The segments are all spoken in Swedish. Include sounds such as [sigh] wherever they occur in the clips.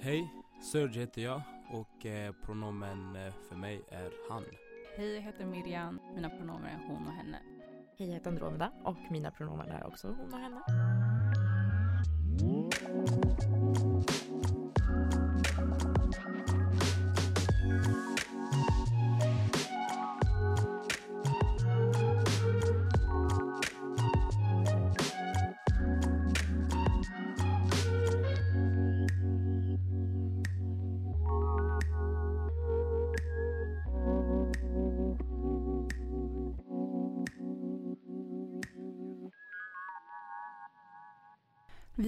Hej, Serge heter jag och eh, pronomen eh, för mig är han. Hej, jag heter Miriam. Mina pronomen är hon och henne. Hej, jag heter Andromeda och mina pronomen är också hon och henne.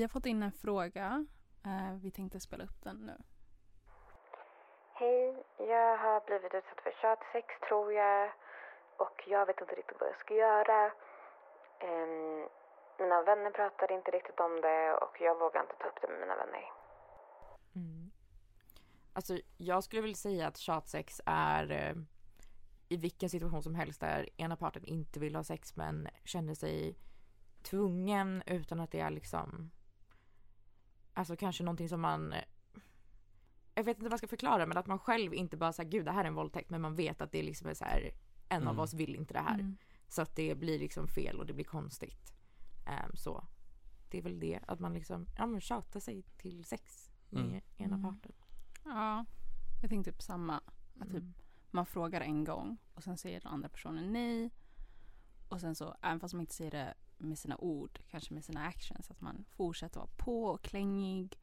Vi har fått in en fråga. Eh, vi tänkte spela upp den nu. Hej, jag har blivit utsatt för tjatsex tror jag och jag vet inte riktigt vad jag ska göra. Mina vänner pratar inte riktigt om det och jag vågar inte ta upp det med mina vänner. Mm. Alltså, jag skulle vilja säga att tjatsex är eh, i vilken situation som helst där ena parten inte vill ha sex men känner sig tvungen utan att det är liksom Alltså kanske någonting som man Jag vet inte vad jag ska förklara men att man själv inte bara säger gud det här är en våldtäkt men man vet att det liksom är så här en av Mm. oss vill inte det här. Mm. Så att det blir liksom fel och det blir konstigt. Ehm, så det är väl det att man liksom ja men tjatar sig till sex med Mm. ena Mm. parten. Ja, jag tänkte typ samma. Att typ, Mm. man frågar en gång och sen säger den andra personen nej. Och sen så, även fast man inte säger det med sina ord, kanske med sina actions, att man fortsätter vara på och klängig.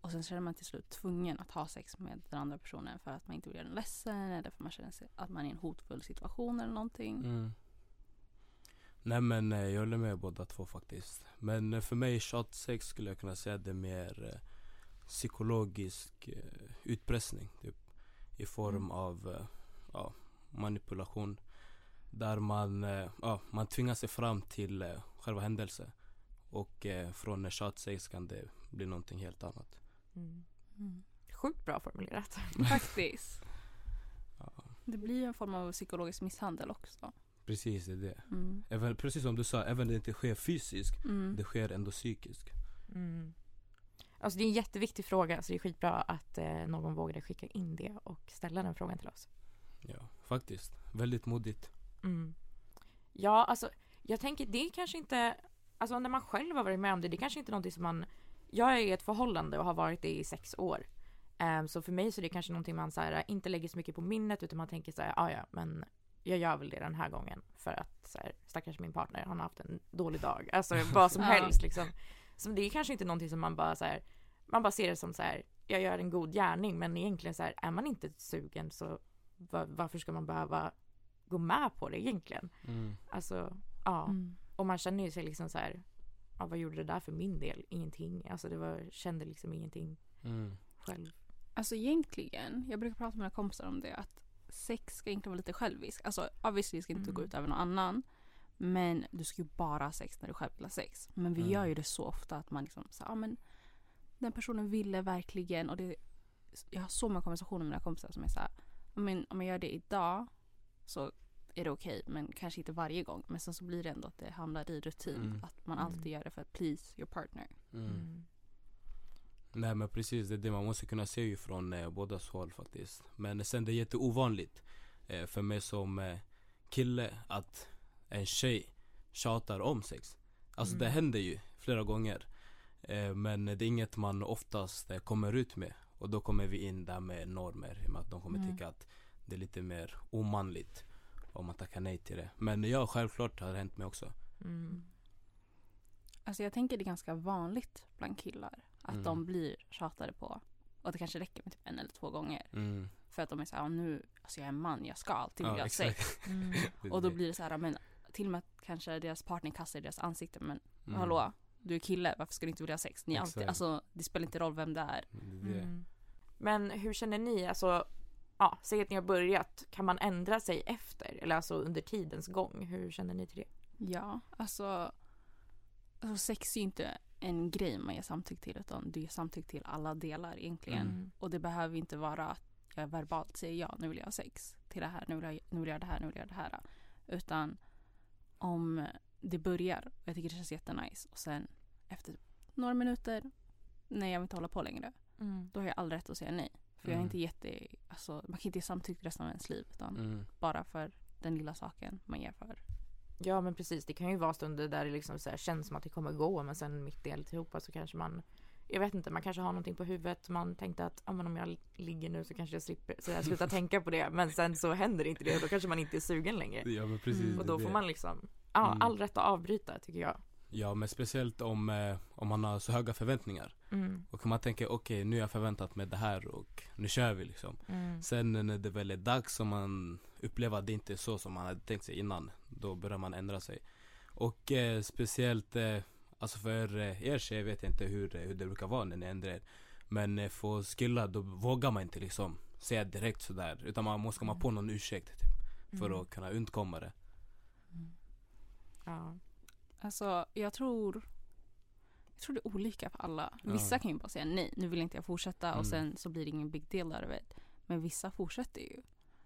Och sen känner man till slut tvungen att ha sex med den andra personen för att man inte vill göra den ledsen eller för att man känner sig, att man är i en hotfull situation eller någonting. Mm. Nej men eh, jag håller med båda två faktiskt. Men eh, för mig tjatsex skulle jag kunna säga det är mer eh, psykologisk utpressning. Typ, I form Mm. av ja, manipulation. Där man, eh, ja, man tvingar sig fram till eh, själva händelsen. Och eh, från eh, tjatsex kan det bli någonting helt annat. Mm. Mm. Sjukt bra formulerat. [laughs] Faktiskt. Ja, Det blir ju en form av psykologisk misshandel också. precis, det är det. Mm. Även, precis som du sa, även om det inte sker fysiskt, Mm. det sker ändå psykiskt. Mm. Alltså det är en jätteviktig fråga så det är skitbra att eh, någon vågade skicka in det och ställa den frågan till oss. Ja, faktiskt. Väldigt modigt. Mm. Ja, alltså jag tänker det är kanske inte, alltså när man själv har varit med om det, det är kanske inte någonting som man, jag är i ett förhållande och har varit det i sex år. Ehm, så för mig så är det kanske någonting man så här, inte lägger så mycket på minnet utan man tänker så här, "Ah, ja men jag gör väl det den här gången för att så här, stackars min partner, han har haft en dålig dag. Alltså [laughs] vad som helst liksom. Så det är kanske inte någonting som man bara så här, man bara ser det som så här, jag gör en god gärning men egentligen så här, är man inte sugen så va- varför ska man behöva gå med på det egentligen? Mm. Alltså, ja. Mm. Och man känner ju sig liksom så här, ja, vad gjorde det där för min del? Ingenting. Alltså det var, kände liksom ingenting Mm. själv. Alltså egentligen, jag brukar prata med mina kompisar om det att sex ska egentligen vara lite självisk. Alltså obviously ska inte Mm. gå ut över någon annan. Men du ska ju bara ha sex när du själv vill ha sex. Men vi Mm. gör ju det så ofta att man liksom så, ja men den personen ville verkligen och det jag har så många konversationer med mina kompisar som är så här, "Ja, men om jag gör det idag så är det okej men kanske inte varje gång. Men sen så blir det ändå att det hamnar i rutin. Mm. Att man Mm. alltid gör det för att please your partner. Mm. Nej men precis, det är det man måste kunna se ju från eh, bådas håll faktiskt. Men sen det är jätteovanligt eh, för mig som eh, kille att en tjej tjatar om sex. Alltså Mm. det händer ju flera gånger. Eh, men det är inget man oftast eh, kommer ut med. Och då kommer vi in där med normer. i och med att de kommer Mm. tycka att det är lite mer omanligt om man tackar nej till det. Men ja, självklart har det hänt mig också. Mm. Alltså jag tänker det är ganska vanligt bland killar att Mm. de blir tjatade på. Och det kanske räcker med typ en eller två gånger. Mm. För att de är så här, "Ja, nu, alltså jag är en man, jag ska alltid vilja Ja, ha sex. [laughs] Mm. Och då blir det så här, men till och med att kanske deras partner kastar i deras ansikte. Men Mm. hallå, du är kille, varför ska du inte vilja ha sex? Ni alltid, alltså det spelar inte roll vem det är. Det. Mm. Men hur känner ni? Alltså, ja, säg att ni har börjat. Kan man ändra sig efter? Eller alltså under tidens gång? Hur känner ni till det? Ja, alltså, alltså sex är ju inte en grej man ger samtycke till utan du ger samtycke till alla delar egentligen. Mm. Och det behöver inte vara att jag verbalt säger ja, nu vill jag ha sex till det här, nu vill jag, nu vill jag det här, nu vill jag det här. Utan om det börjar, och jag tycker det känns jättenice och sen efter några minuter, nej jag vill inte hålla på längre. Mm. då har jag all rätt att säga nej. För jag har Mm. inte det, alltså, man kan inte ge samtycke resten av ens liv utan Mm. bara för den lilla saken man ger för. Ja men precis, det kan ju vara stunder där det liksom så här känns som att det kommer gå men sen mitt i alltihopa så kanske man jag vet inte, man kanske har någonting på huvudet. Man tänkte att ah, men om jag ligger nu så kanske jag slipper, så jag slutar tänka på det. Men sen så händer inte det och då kanske man inte är sugen längre. Ja men precis. Mm. Och är då får man liksom, ja, Mm. all rätt att avbryta tycker jag. Ja men speciellt om, eh, om man har så höga förväntningar. Mm. Och man tänker okej nu har jag förväntat mig det här och nu kör vi liksom. Mm. Sen när det väl är dags och man upplever att det inte är så som man hade tänkt sig innan. Då börjar man ändra sig. Och eh, speciellt, eh, alltså för eh, er tjejer vet jag inte hur, eh, hur det brukar vara när ni ändrar er. Men eh, för killar då vågar man inte liksom säga direkt sådär. Utan man måste komma på någon ursäkt typ, för Mm. att kunna undkomma det. Ja. Alltså jag tror jag tror det är olika för alla. Vissa Ja. kan ju bara säga nej, nu vill inte jag fortsätta och Mm. sen så blir det ingen big deal of it. Men vissa fortsätter ju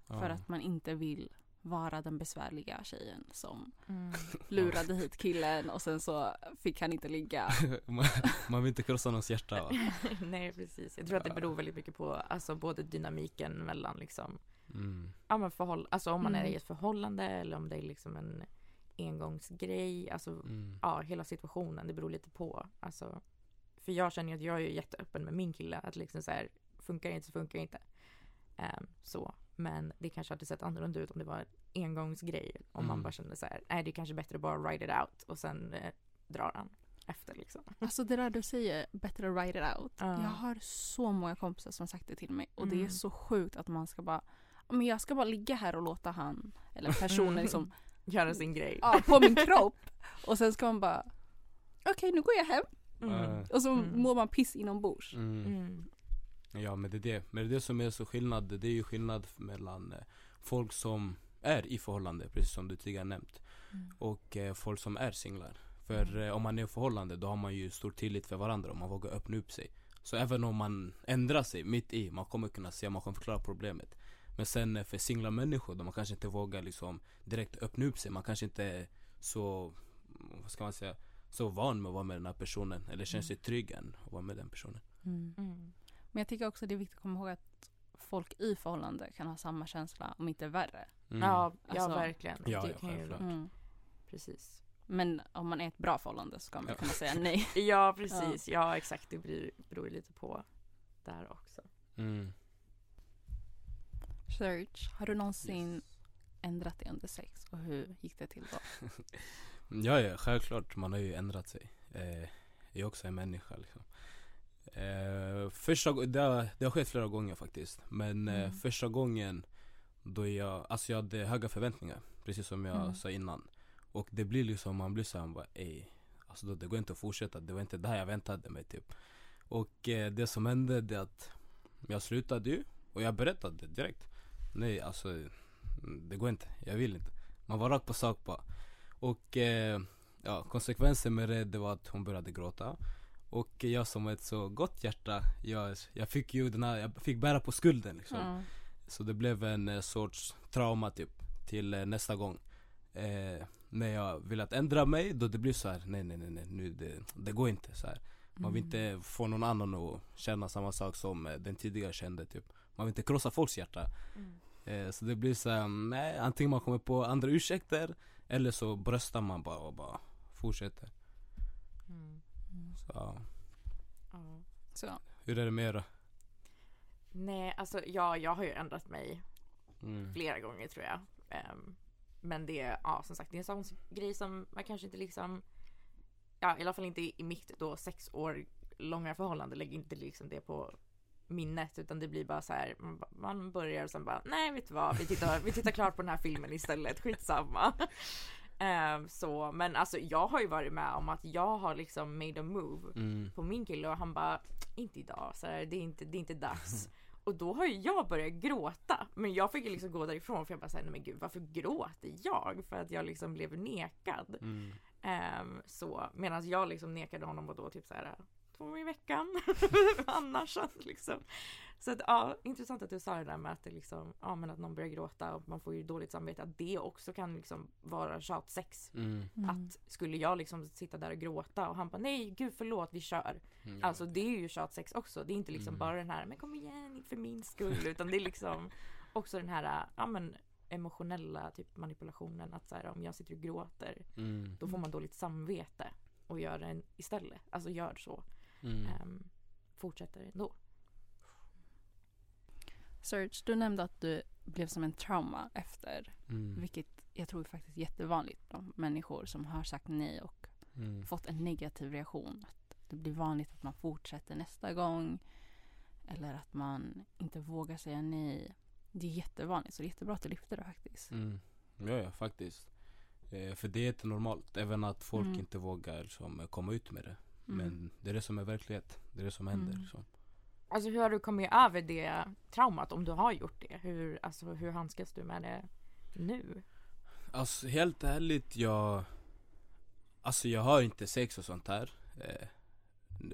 för Ja. att man inte vill vara den besvärliga tjejen som Mm. [laughs] lurade hit killen och sen så fick han inte ligga. [laughs] man, man vill inte krossa någons hjärta va? [laughs] Nej precis, jag tror att det beror väldigt mycket på alltså både dynamiken mellan liksom Mm. Ja men förhåll, alltså om man är Mm. i ett förhållande eller om det är liksom en engångsgrej, alltså Mm. ja hela situationen, det beror lite på. Alltså, för jag känner ju att jag är ju jätteöppen med min kille, att liksom så här, funkar det inte så funkar det inte. Ehm, så, men det kanske hade sett annorlunda ut om det var en engångsgrej. Om man Mm. bara kände så här, nej det är kanske bättre att bara ride it out och sen eh, drar han efter liksom. [laughs] Alltså det där du säger, better to write it out. Ja. Jag har så många kompisar som har sagt det till mig och det är Mm. så sjukt att man ska bara "Ja, men jag ska bara ligga här och låta han eller personen liksom [laughs] Göra sin grej. ja, på min kropp och sen ska man bara okej nu går jag hem Mm. och så Mm. mår man piss inombords. Mm. Mm. Ja men det är det. Men det är det som är så skillnad. Det är ju skillnad mellan eh, folk som är i förhållande, precis som du tidigare nämnt. Mm. Och eh, folk som är singlar. För eh, om man är i förhållande då har man ju stor tillit för varandra och man vågar öppna upp sig. Så även om man ändrar sig mitt i, man kommer kunna se, man kommer förklara problemet. Men sen eh, för singla människor då man kanske inte vågar liksom direkt öppna upp sig. Man kanske inte är så, vad ska man säga, så van med att vara med den här personen. Eller känner sig trygg än att vara med den personen. Mm. Mm. Men jag tycker också det är viktigt att komma ihåg att folk i förhållande kan ha samma känsla om inte värre. Mm. Ja, ja Alltså- verkligen. Ja, det ja, kan ju. Mm. precis. Men om man är ett bra förhållande så ska man Ja. kunna säga nej. [laughs] [laughs] Ja precis, ja, exakt det beror, beror ju lite på där också. Mm. Search, har du någonsin Yes. ändrat dig under sex och hur gick det till då? [laughs] Ja, ja, självklart. Man har ju ändrat sig. Eh, jag är också en människa liksom. Eh, första, det, har, det har skett flera gånger faktiskt. Men eh, Mm. första gången då jag, alltså jag hade höga förväntningar. Precis som jag Mm. sa innan. Och det blir liksom, man blir såhär, bara ey. Alltså då, det går inte att fortsätta. Det var inte det här jag väntade mig typ. Och eh, det som hände det är att jag slutade ju. Och jag berättade direkt. Nej alltså, mm, det går inte. Jag vill inte. Man var rakt på sak bara. Och eh, ja, konsekvensen med det, det var att hon började gråta. Och jag som ett så gott hjärta, jag, jag fick ju den här, jag fick bära på skulden liksom. Mm. Så det blev en eh, sorts trauma typ till eh, nästa gång. Eh, när jag vill att ändra mig, då det blir så här: nej nej nej, nej nu det, det går inte så här. Man vill inte få någon annan att känna samma sak som eh, den tidigare kände typ. Man vill inte krossa folks hjärta. Eh, så det blir så här, nej antingen man kommer på andra ursäkter eller så bröstar man bara och bara fortsätter. Mm. Mm. Så. Ja. Så. hur är det med er då? Nej, alltså ja, jag har ju ändrat mig Mm. flera gånger tror jag. Ehm, men det är, ja som sagt, det är en sån grej som man kanske inte liksom, ja i alla fall inte i mitt då sex år långa förhållande lägger inte liksom det på minnet utan det blir bara så här, man, börjar och sen bara, nej vet du vad, vi tittar, vi tittar klart på den här filmen istället, skitsamma. Ehm, så, men alltså jag har ju varit med om att jag har liksom made a move Mm. på min kille och han bara inte idag, så här, det, är inte, det är inte dags. [laughs] Och då har ju jag börjat gråta. Men jag fick ju liksom gå därifrån för jag bara säger nej men gud varför gråter jag? För att jag liksom blev nekad. Mm. Ehm, så medan jag liksom nekade honom och då typ så här två gånger i veckan. [laughs] Annars liksom. Så att, ja, intressant att du sa det där med att det liksom, ja men att någon börjar gråta och man får ju dåligt samvete. Att det också kan liksom vara tjatsex. Mm. Mm. Att skulle jag liksom sitta där och gråta och han bara nej gud förlåt vi kör. Mm. Alltså det är ju tjatsex också. Det är inte liksom Mm. bara den här men kom igen för min skull. Utan det är liksom också den här ja men emotionella typ manipulationen. Att så här, om jag sitter och gråter Mm. då får man dåligt samvete och gör det istället. Alltså gör så. Mm. Ehm, fortsätter ändå. Serge, du nämnde att du blev som en trauma efter. Mm. Vilket jag tror är faktiskt jättevanligt bland människor som har sagt nej och Mm. fått en negativ reaktion. Att det blir vanligt att man fortsätter nästa gång. Eller att man inte vågar säga nej. Det är jättevanligt så det är jättebra att du lyfter det faktiskt. Mm. Ja, ja, faktiskt. Eh, för det är jättenormalt. Även att folk Mm. inte vågar som, komma ut med det. Mm. Men det är det som är verklighet. Det är det som händer. Mm. Så. Alltså hur har du kommit över det traumat om du har gjort det? Hur, alltså, hur handskas du med det nu? Alltså helt ärligt, jag... Alltså jag har inte sex och sånt här. Eh,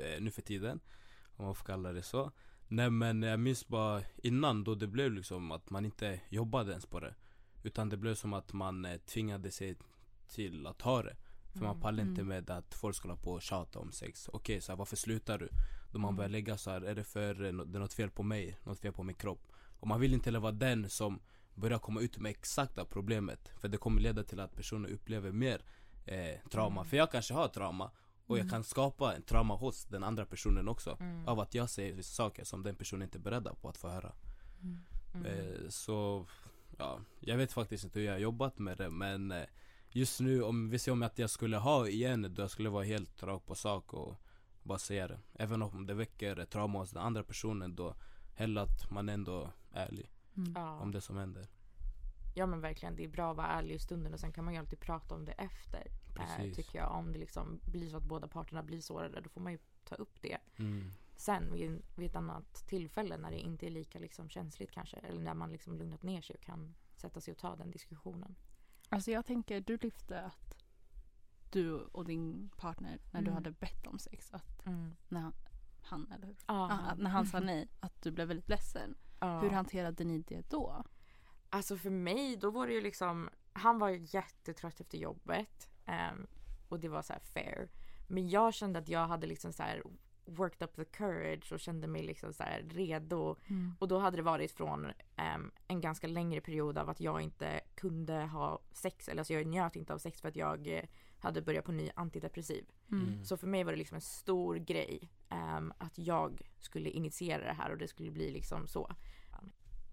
eh, nu för tiden. Om man får kalla det så. Nej men jag minns bara innan då det blev liksom att man inte jobbade ens på det. Utan det blev som att man eh, tvingade sig till att ha det. För man Mm. pallade inte Mm. med att folk hålla på och tjata om sex. Okej, så här, varför slutar du? Då man Mm. börjar lägga så här, är det för eh, det är något fel på mig? Något fel på min kropp? Och man vill inte heller vara den som börjar komma ut med exakta problemet. För det kommer leda till att personen upplever mer eh, trauma. För jag kanske har trauma och jag kan skapa en trauma hos den andra personen också. Mm. Av att jag säger vissa saker som den personen inte är beredd på att få höra. Mm. Mm. Eh, så, ja, jag vet faktiskt inte hur jag har jobbat med det men eh, Just nu, om vi ser om att jag skulle ha igen då jag skulle vara helt rak på sak och bara säga det Även om det väcker trauma hos den andra personen då Hellre att man ändå är ärlig Mm. Om det som händer ja men verkligen, det är bra att vara ärlig i stunden och sen kan man ju alltid prata om det efter. Precis. tycker jag. Om det liksom blir så att båda parterna blir sårade då får man ju ta upp det mm. sen vid, vid ett annat tillfälle när det inte är lika liksom, känsligt kanske. Eller när man liksom lugnat ner sig och kan sätta sig och ta den diskussionen. Alltså jag tänker, du lyfte att du och din partner, när du Mm. hade bett om sex, att när han, han eller hur? Ah, när han sa [laughs] nej, att du blev väldigt ledsen. Ja. Hur hanterade ni det då? Alltså för mig då var det ju liksom, han var jättetrött efter jobbet. ehm, och det var så här fair. Men jag kände att jag hade liksom så här worked up the courage och kände mig liksom så här redo. Och då hade det varit från ehm, en ganska längre period av att jag inte kunde ha sex. Eller alltså jag njöt inte av sex för att jag eh, hade börjat på ny antidepressiv. Mm. Så för mig var det liksom en stor grej ehm, att jag skulle initiera det här och det skulle bli liksom så.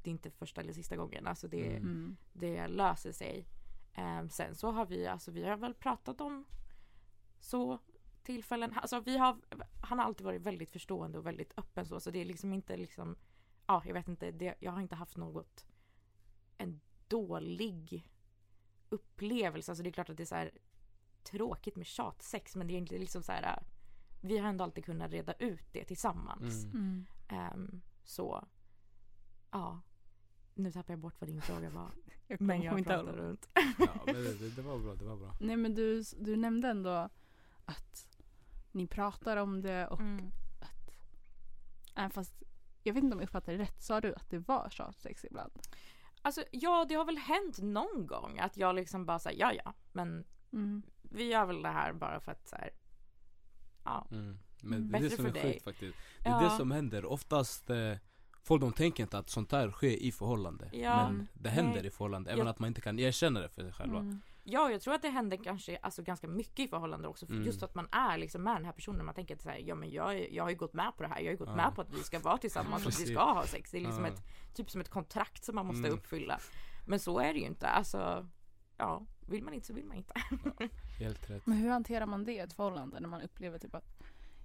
Det är inte första eller sista gången. Alltså det, Mm. Mm. det löser sig. Ehm, sen så har vi, alltså vi har väl pratat om så tillfällen. Alltså vi har, han har alltid varit väldigt förstående och väldigt öppen så. Så det är liksom inte liksom, ja jag vet inte, det, jag har inte haft något, en dålig upplevelse. Alltså det är klart att det är så här tråkigt med tjatsex men det är inte liksom så här, vi har ändå alltid kunnat reda ut det tillsammans. Mm. Ehm, så, ja. Nu tappar jag bort vad din fråga var. [laughs] Jag Men jag inte pratar runt. Ja, men det, det, det var bra, det var bra Nej men du, du nämnde ändå att ni pratar om det och Mm. att även fast jag vet inte om jag uppfattade det rätt, sa du att det var tjatsex ibland? Alltså ja, det har väl hänt någon gång att jag liksom bara säger ja ja, men Mm. vi gör väl det här bara för att så här, ja. mm. Men det är det som är dig. sjukt faktiskt Det är Ja. det som händer, oftast eh, Folk de tänker inte att sånt här sker i förhållande Ja, Men det händer nej. i förhållande, även Jag- att man inte kan erkänna det för sig själva Mm. Ja, jag tror att det händer kanske alltså, ganska mycket i förhållande också. För Mm. Just att man är liksom med den här personen. Man tänker att så här, ja men jag, jag har ju gått med på det här. Jag har ju gått Ja. med på att vi ska vara tillsammans och att vi ska ha sex. Det är liksom Ja. ett, typ som ett kontrakt som man måste Mm. uppfylla. Men så är det ju inte. Alltså, ja, vill man inte så vill man inte. Helt rätt Men hur hanterar man det i ett förhållande när man upplever typ att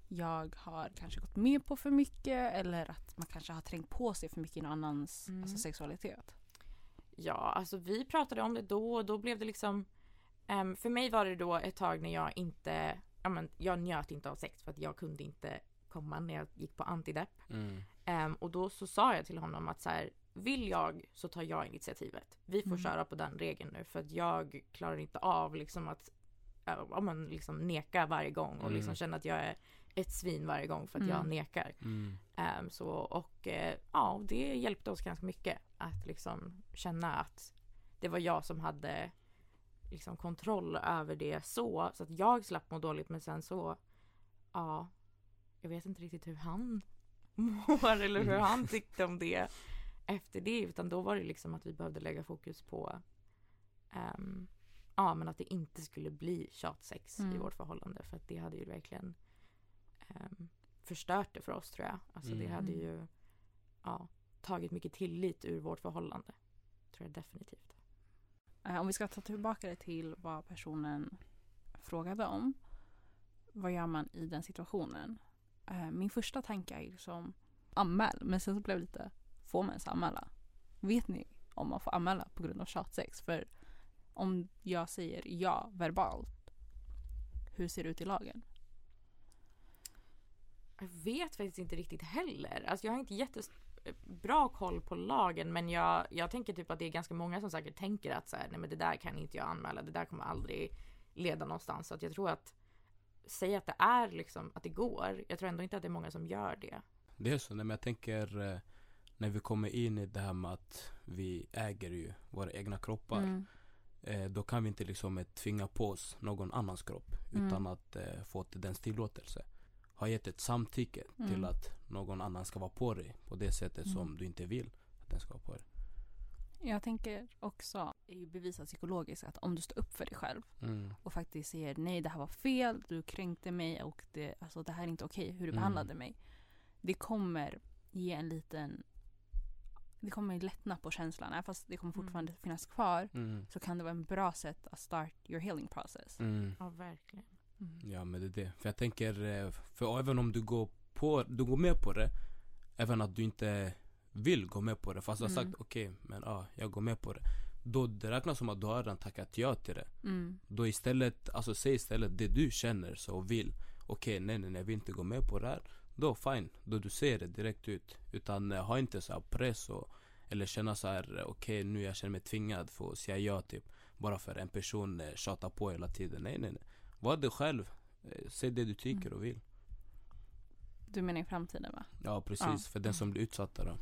jag har kanske gått med på för mycket eller att man kanske har trängt på sig för mycket i någon annans Mm. alltså, sexualitet? Ja, alltså vi pratade om det då och då blev det liksom ehm, För mig var det då ett tag när jag inte ja, men, Jag njöt inte av sex för att jag kunde inte komma när jag gick på antidepp. mm. Ehm, och då så sa jag till honom att så här, vill jag så tar jag initiativet. Vi får Mm. köra på den regeln nu för att jag klarar inte av liksom att ja, men liksom neka varje gång och liksom Mm. känna att jag är ett svin varje gång för att jag Mm. nekar. Mm. Ehm, så, och eh, ja, det hjälpte oss ganska mycket att liksom känna att det var jag som hade liksom kontroll över det så, så att jag slapp må dåligt men sen så, ja, jag vet inte riktigt hur han [laughs] mår eller hur han tyckte om det efter det utan då var det liksom att vi behövde lägga fokus på ehm, ja men att det inte skulle bli tjatsex i Mm. vårt förhållande för att det hade ju verkligen ehm, förstört det för oss tror jag. Alltså det Mm. hade Mm. ju ja, tagit mycket tillit ur vårt förhållande. Tror jag definitivt. Eh, Om vi ska ta tillbaka det till vad personen frågade om. Vad gör man i den situationen? Eh, Min första tanke är liksom anmäl. Men sen så blev det lite, får man ens anmäla? Vet ni om man får anmäla på grund av tjatsex? För om jag säger ja verbalt, hur ser det ut i lagen? Jag vet faktiskt inte riktigt heller. Alltså jag har inte jättebra koll på lagen men jag, jag tänker typ att det är ganska många som säkert tänker att så här, nej men det där kan inte jag anmäla, det där kommer aldrig leda någonstans. Så att jag tror att säga att det är liksom, att det går. Jag tror ändå inte att det är många som gör det. Det är så, nej, men jag tänker eh, när vi kommer in i det här med att vi äger ju våra egna kroppar. Mm. Eh, då kan vi inte liksom eh, tvinga på oss någon annans kropp Mm. utan att eh, få till dens tillåtelse. Ha gett ett samtycke till Mm. att någon annan ska vara på dig på det sättet Mm. som du inte vill att den ska vara på dig. Jag tänker också, det är ju bevisat psykologiskt att om du står upp för dig själv Mm. och faktiskt säger nej det här var fel, du kränkte mig och det, alltså, det här är inte okej hur du Mm. behandlade mig. Det kommer ge en liten, det kommer lättna på känslan. Även fast det kommer Mm. fortfarande finnas kvar Mm. så kan det vara en bra sätt att start your healing process. Mm. Ja, verkligen. Ja men det är det. För jag tänker, eh, för även om du går, på, du går med på det Även att du inte vill gå med på det fast du har Mm. sagt okej men ja, jag går med på det. Då det räknas som att du har redan tackat ja till det. Mm. Då istället, alltså säg istället det du känner så och vill. Okej nej nej nej, jag vill inte gå med på det här. Då fine, då du säger det direkt ut. Utan eh, ha inte så press och Eller känna så här eh, okej nu jag känner mig tvingad för att säga ja typ. Bara för en person eh, tjatar på hela tiden. Nej nej nej Var dig själv Eh, Säg det du tycker Mm. och vill Du menar i framtiden va? Ja precis, Ja. för den som blir utsatta då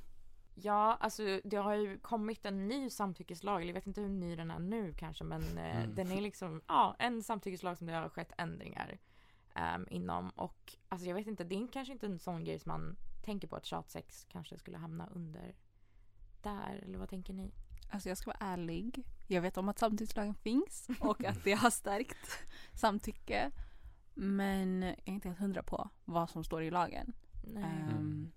Ja, alltså det har ju kommit en ny samtyckeslag. Jag vet inte hur ny den är nu kanske, men eh, Mm. den är liksom, ja, en samtyckeslag som det har skett ändringar ehm, inom. Och alltså jag vet inte, det är kanske inte en sån grej som man tänker på att tjatsex kanske skulle hamna under där, eller vad tänker ni? Alltså jag ska vara ärlig. Jag vet om att samtyckeslagen finns och att det har stärkt [laughs] samtycke. Men jag är inte helt hundra på vad som står i lagen. Mm.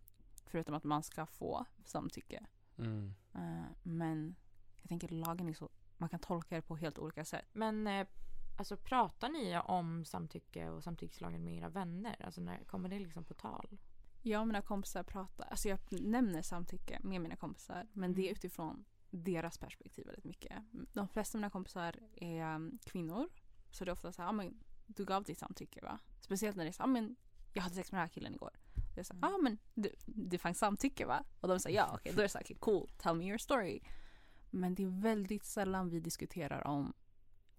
Förutom att man ska få samtycke. mm. Eh, men jag tänker lagen är så, man kan tolka det på helt olika sätt. Men eh, alltså pratar ni om samtycke och samtyckeslagen med era vänner? Alltså när kommer det liksom på tal? Jag och mina kompisar pratar, alltså jag nämner samtycke med mina kompisar. Men det är utifrån deras perspektiv väldigt mycket. De flesta av mina kompisar är um, kvinnor. Så det är ofta så här, ah, men du gav ditt samtycke va? Speciellt när det är så, ah, men jag hade sex med den här killen igår. Det är så, Mm. ja ah, men du, det fanns samtycke va? Och de säger ja, okej då är det så här, okay, cool, tell me your story. Men det är väldigt sällan vi diskuterar om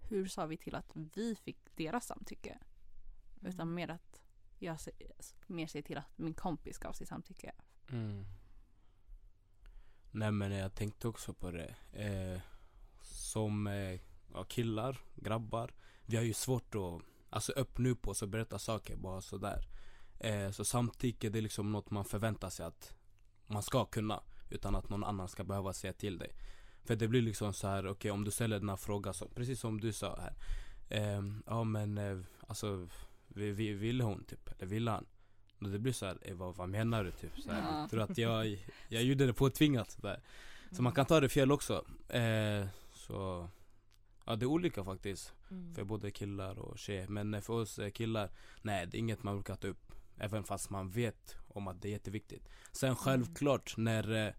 hur sa vi till att vi fick deras samtycke. Utan mer att jag mer ser till att min kompis gav sitt samtycke. Mm. Nej men jag tänkte också på det. Eh, Som eh, ja, killar, grabbar. Vi har ju svårt att alltså, öppna upp oss och berätta saker bara sådär. Eh, Så samtycke det är liksom något man förväntar sig att man ska kunna Utan att någon annan ska behöva säga till dig. För det blir liksom så här, okej om du ställer den här frågan så, Precis som du sa här. Eh, Ja men eh, alltså vi, vi, Ville hon typ, eller ville han? Och det blir så här, eh, vad, menar du? Typ? Så här, Ja. Tror att jag, jag gjorde det påtvingat sådär Så man kan ta det fel också. Eh, Så Ja det är olika faktiskt. Mm. För både killar och tjejer. Men eh, för oss eh, killar Nej det är inget man brukar ta upp. Även fast man vet om att det är jätteviktigt. Sen självklart när eh,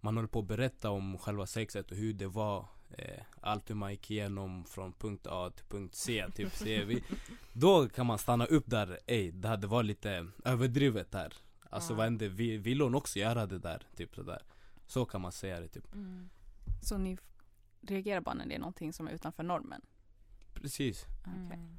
Man håller på att berätta om själva sexet och hur det var eh, Allt hur man gick igenom från punkt A till punkt C typ ser vi [laughs] Då kan man stanna upp där Ey det hade var lite överdrivet där Alltså Ja. vad hände? Vi- Ville hon också göra det där? Typ sådär Så kan man säga det typ Mm. Så ni reagerar bara när det är någonting som är utanför normen? Precis Okej. Mm.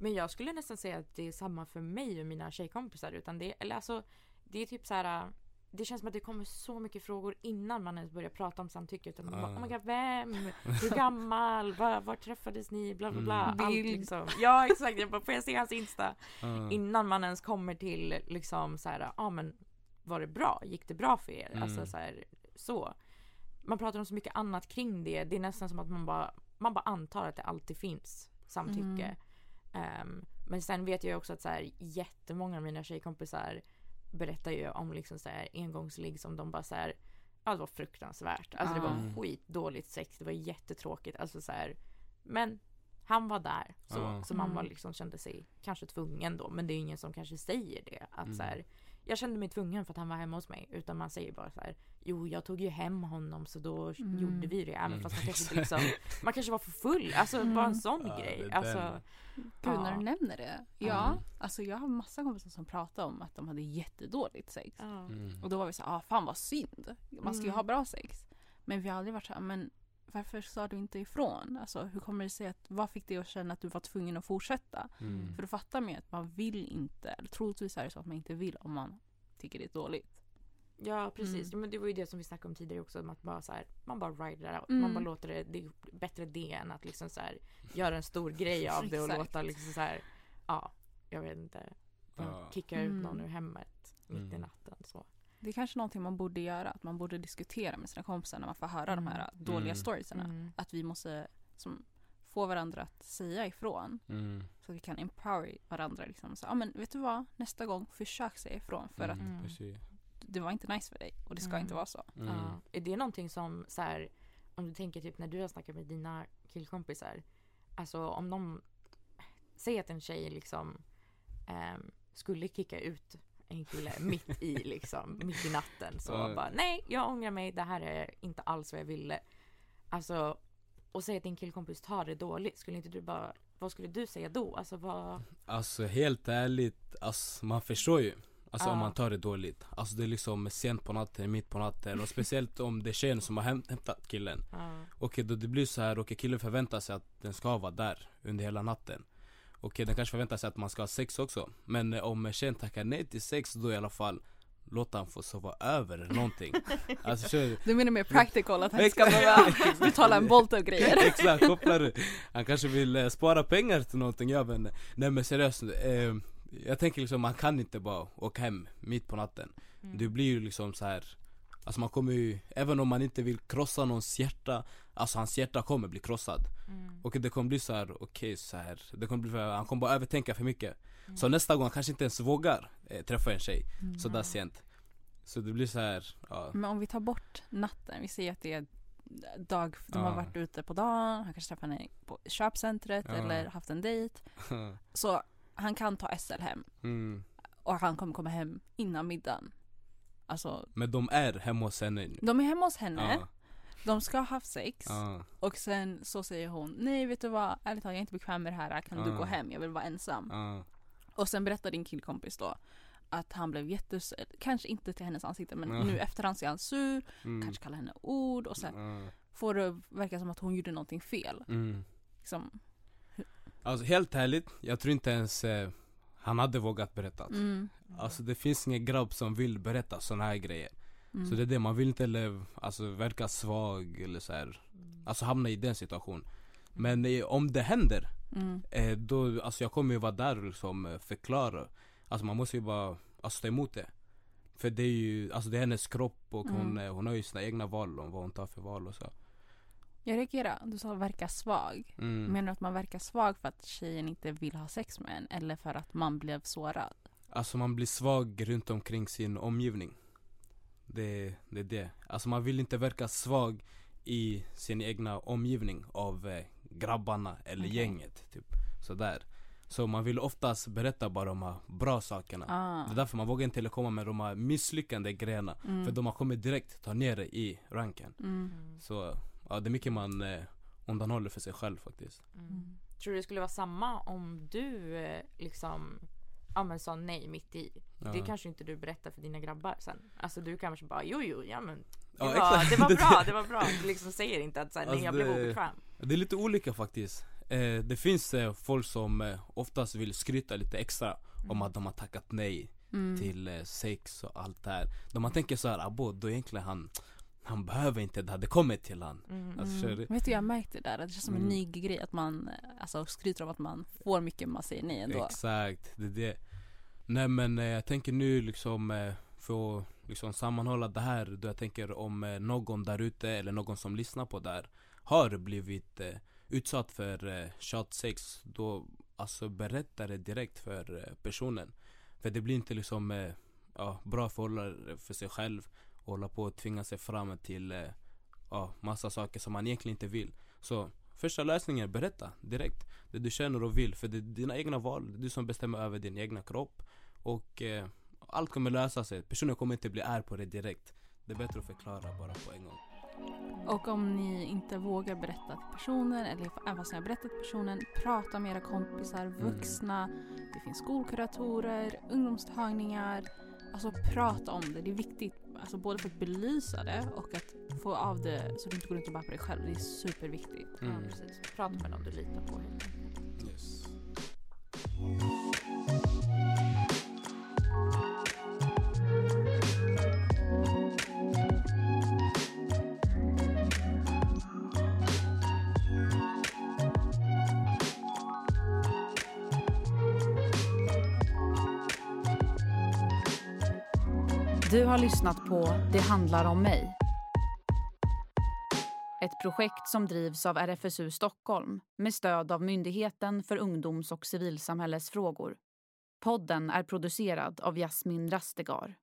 Men jag skulle nästan säga att det är samma för mig och mina tjejkompisar. Utan det, eller alltså, det är typ så här. Det känns som att det kommer så mycket frågor innan man ens börjar prata om samtycke. Utan man bara, Ah. oh my god, vem? Hur gammal? Var, var träffades ni? Bla bla bla. Mm. Allt liksom. Ja exakt, jag bara, får jag se hans Insta? Ja. Innan man ens kommer till liksom så här, ja ah, men var det bra? Gick det bra för er? Mm. Alltså så här, så. Man pratar om så mycket annat kring det. Det är nästan som att man bara, man bara antar att det alltid finns samtycke. Ehm, men sen vet jag också att så här, jättemånga av mina tjejkompisar berättar ju om liksom så här engångsligg som de bara så här, ja det var fruktansvärt. Alltså det var Mm. skitdåligt sex, det var jättetråkigt. Alltså så här, men han var där. Så, Ja. så man var Mm. liksom kände sig kanske tvungen då. Men det är ingen som kanske säger det. Att Mm. så här, jag kände mig tvungen för att han var hemma hos mig. Utan man säger bara så här, jo jag tog ju hem honom så då Mm. gjorde vi det. Även Mm, fast man kanske inte liksom, [laughs] man kanske var för full. Alltså Mm. bara en sån Ja, grej. Alltså. Gud, när Ja. du nämner det. Ja, Mm. alltså jag har massa kompisar som pratar om att de hade jättedåligt sex. Mm. Och då var vi så här, ah, fan vad synd. Man ska ju Mm. ha bra sex. Men vi har aldrig varit så här, men varför sa du inte ifrån? Alltså hur kommer det sig att, vad fick dig att känna att du var tvungen att fortsätta? Mm. För då fattar ju att man vill inte, eller troligtvis är det så att man inte vill om man tycker det är dåligt. Ja precis, Mm. Ja, men det var ju det som vi snackade om tidigare också. Att bara så här, man bara rider out. Mm. Man bara låter det, det är bättre det än att liksom så här, göra en stor grej [laughs] av det och låta liksom så här, ja, jag vet inte. Ja. Kicka ut Mm. någon ur hemmet mitt i Mm. natten så. Det är kanske någonting man borde göra, att man borde diskutera med sina kompisar när man får höra de här dåliga Mm. storiesarna. Mm. Att vi måste som, få varandra att säga ifrån. Mm. Så att vi kan empower varandra. Liksom. Så, ah, men vet du vad, nästa gång försök säga ifrån. För att Mm. Det var inte nice för dig och det ska Mm. inte vara så. Mm. Ja. Är det någonting som så här, om du tänker typ när du har snackat med dina killkompisar. Alltså om de, säg att en tjej liksom ehm, skulle kicka ut en kille mitt i liksom, mitt i natten. Så Ja. bara nej, jag ångrar mig, det här är inte alls vad jag ville. Alltså, och säg att din killkompis tar det dåligt, skulle inte du bara, vad skulle du säga då? Alltså vad, Alltså helt ärligt, alltså, man förstår ju Alltså om Ja. man tar det dåligt Alltså det är liksom sent på natten, mitt på natten och speciellt om det är tjejen som har häm- hämtat killen ja. Okej då det blir så här, okej killen förväntar sig att den ska vara där under hela natten Okej den kanske förväntar sig att man ska ha sex också Men eh, om tjejen tackar nej till sex då i alla fall Låt han få sova över eller någonting [laughs] Alltså kör, Du menar mer practical att han ska behöva [laughs] betala en Bolt och grejer? [laughs] Exakt, kopplar du Han kanske vill eh, spara pengar till någonting, jag vet inte Nej men seriöst, eh, jag tänker liksom man kan inte bara åka hem mitt på natten Mm. Det blir ju liksom så här. Alltså man kommer ju, även om man inte vill krossa någons hjärta Alltså hans hjärta kommer bli krossad Mm. Och det kommer bli så här, okej så här. Det kommer bli för, han kommer bara övertänka för mycket Mm. Så nästa gång han kanske inte ens vågar eh, träffa en tjej sådär Ja. sent Så det blir så här, ja Men om vi tar bort natten, vi säger att det är dag, de Ja. har varit ute på dagen, han kanske träffar henne på köpcentret Ja. eller haft en dejt. [laughs] Så han kan ta SL hem mm. och han kommer komma hem innan middagen. Alltså, Men de är hemma hos henne nu de är hemma hos henne, Ja, de ska ha haft sex ja, och sen så säger hon nej vet du vad, ärligt talat jag är inte bekväm med det här, kan du Ja. gå hem, jag vill vara ensam. ja, Och sen berättar din killkompis då att han blev jättes... Kanske inte till hennes ansikte men Ja. nu efterhand så är han sur, mm. kanske kallar henne ord och sen Ja, får det verka som att hon gjorde någonting fel. mm. Liksom. Alltså helt ärligt, jag tror inte ens eh, han hade vågat berätta Mm. Alltså det finns ingen grabb som vill berätta såna här grejer Mm. Så det är det, man vill inte lev, alltså, verka svag eller så här. Mm. Alltså hamna i den situationen Men eh, om det händer, Mm. eh, då, alltså jag kommer ju vara där och liksom eh, förklara Alltså man måste ju bara, alltså ta emot det För det är ju, alltså det är hennes kropp och hon, Mm. hon har ju sina egna val om vad hon tar för val och så Jag reagerar, du sa verka svag. mm. Menar du att man verkar svag för att tjejen inte vill ha sex med en eller för att man blev sårad? Alltså man blir svag runt omkring sin omgivning det, det är det Alltså man vill inte verka svag i sin egna omgivning av eh, grabbarna eller Okej. gänget typ Sådär Så man vill oftast berätta bara de här bra sakerna Ah. Det är därför man vågar inte komma med de här misslyckande grejerna Mm. För de har kommit direkt ta ner det i ranken. Mm. Så ja, det är mycket man eh, undanhåller för sig själv faktiskt Mm. Tror du det skulle vara samma om du eh, liksom Ja men sa nej mitt i. Det Ja. kanske inte du berättar för dina grabbar sen. Alltså du kanske bara jo jo ja men det, Ja, var, det var bra, [laughs] det var bra. Du liksom säger inte att så här, nej Alltså, jag blev det- obekväm. Det är lite olika faktiskt. Eh, det finns eh, folk som eh, oftast vill skryta lite extra om Mm. att de har tackat nej Mm. till eh, sex och allt det här. Då man tänker så här, abo, då egentligen han, han behöver inte det, hade kommit till han. Mm. Alltså, Mm. det- Vet du, jag märkte det där, det känns som en Mm. ny grej att man alltså, skryter om att man får mycket man säger nej ändå. Exakt, det är det. Nej men eh, jag tänker nu liksom eh, för att liksom sammanhålla det här, då jag tänker om eh, någon där ute eller någon som lyssnar på det här har blivit eh, utsatt för eh, tjatsex, då alltså berätta det direkt för personen. För det blir inte liksom ja, bra förhållande för sig själv och hålla på och tvinga sig fram till eh, ja, massa saker som man egentligen inte vill. Så första lösningen, berätta direkt det du känner och vill. För det är dina egna val, det är du som bestämmer över din egna kropp. Och eh, allt kommer lösa sig. Personen kommer inte bli arg på dig direkt. Det är bättre att förklara bara på en gång. Och om ni inte vågar berätta till personen eller även fast ni har berättat till personen, prata med era kompisar, vuxna. Det finns skolkuratorer, ungdomstagningar. Alltså prata om det. Det är viktigt. Alltså både för att belysa det och att få av det så du inte går runt och bär på dig själv. Det är superviktigt. Ja, Mm. precis. Prata med någon du litar på helt enkelt. Yes. Du har lyssnat på Det handlar om mig. Ett projekt som drivs av RFSU Stockholm med stöd av Myndigheten för ungdoms och civilsamhällesfrågor. Podden är producerad av Jasmin Rastegar.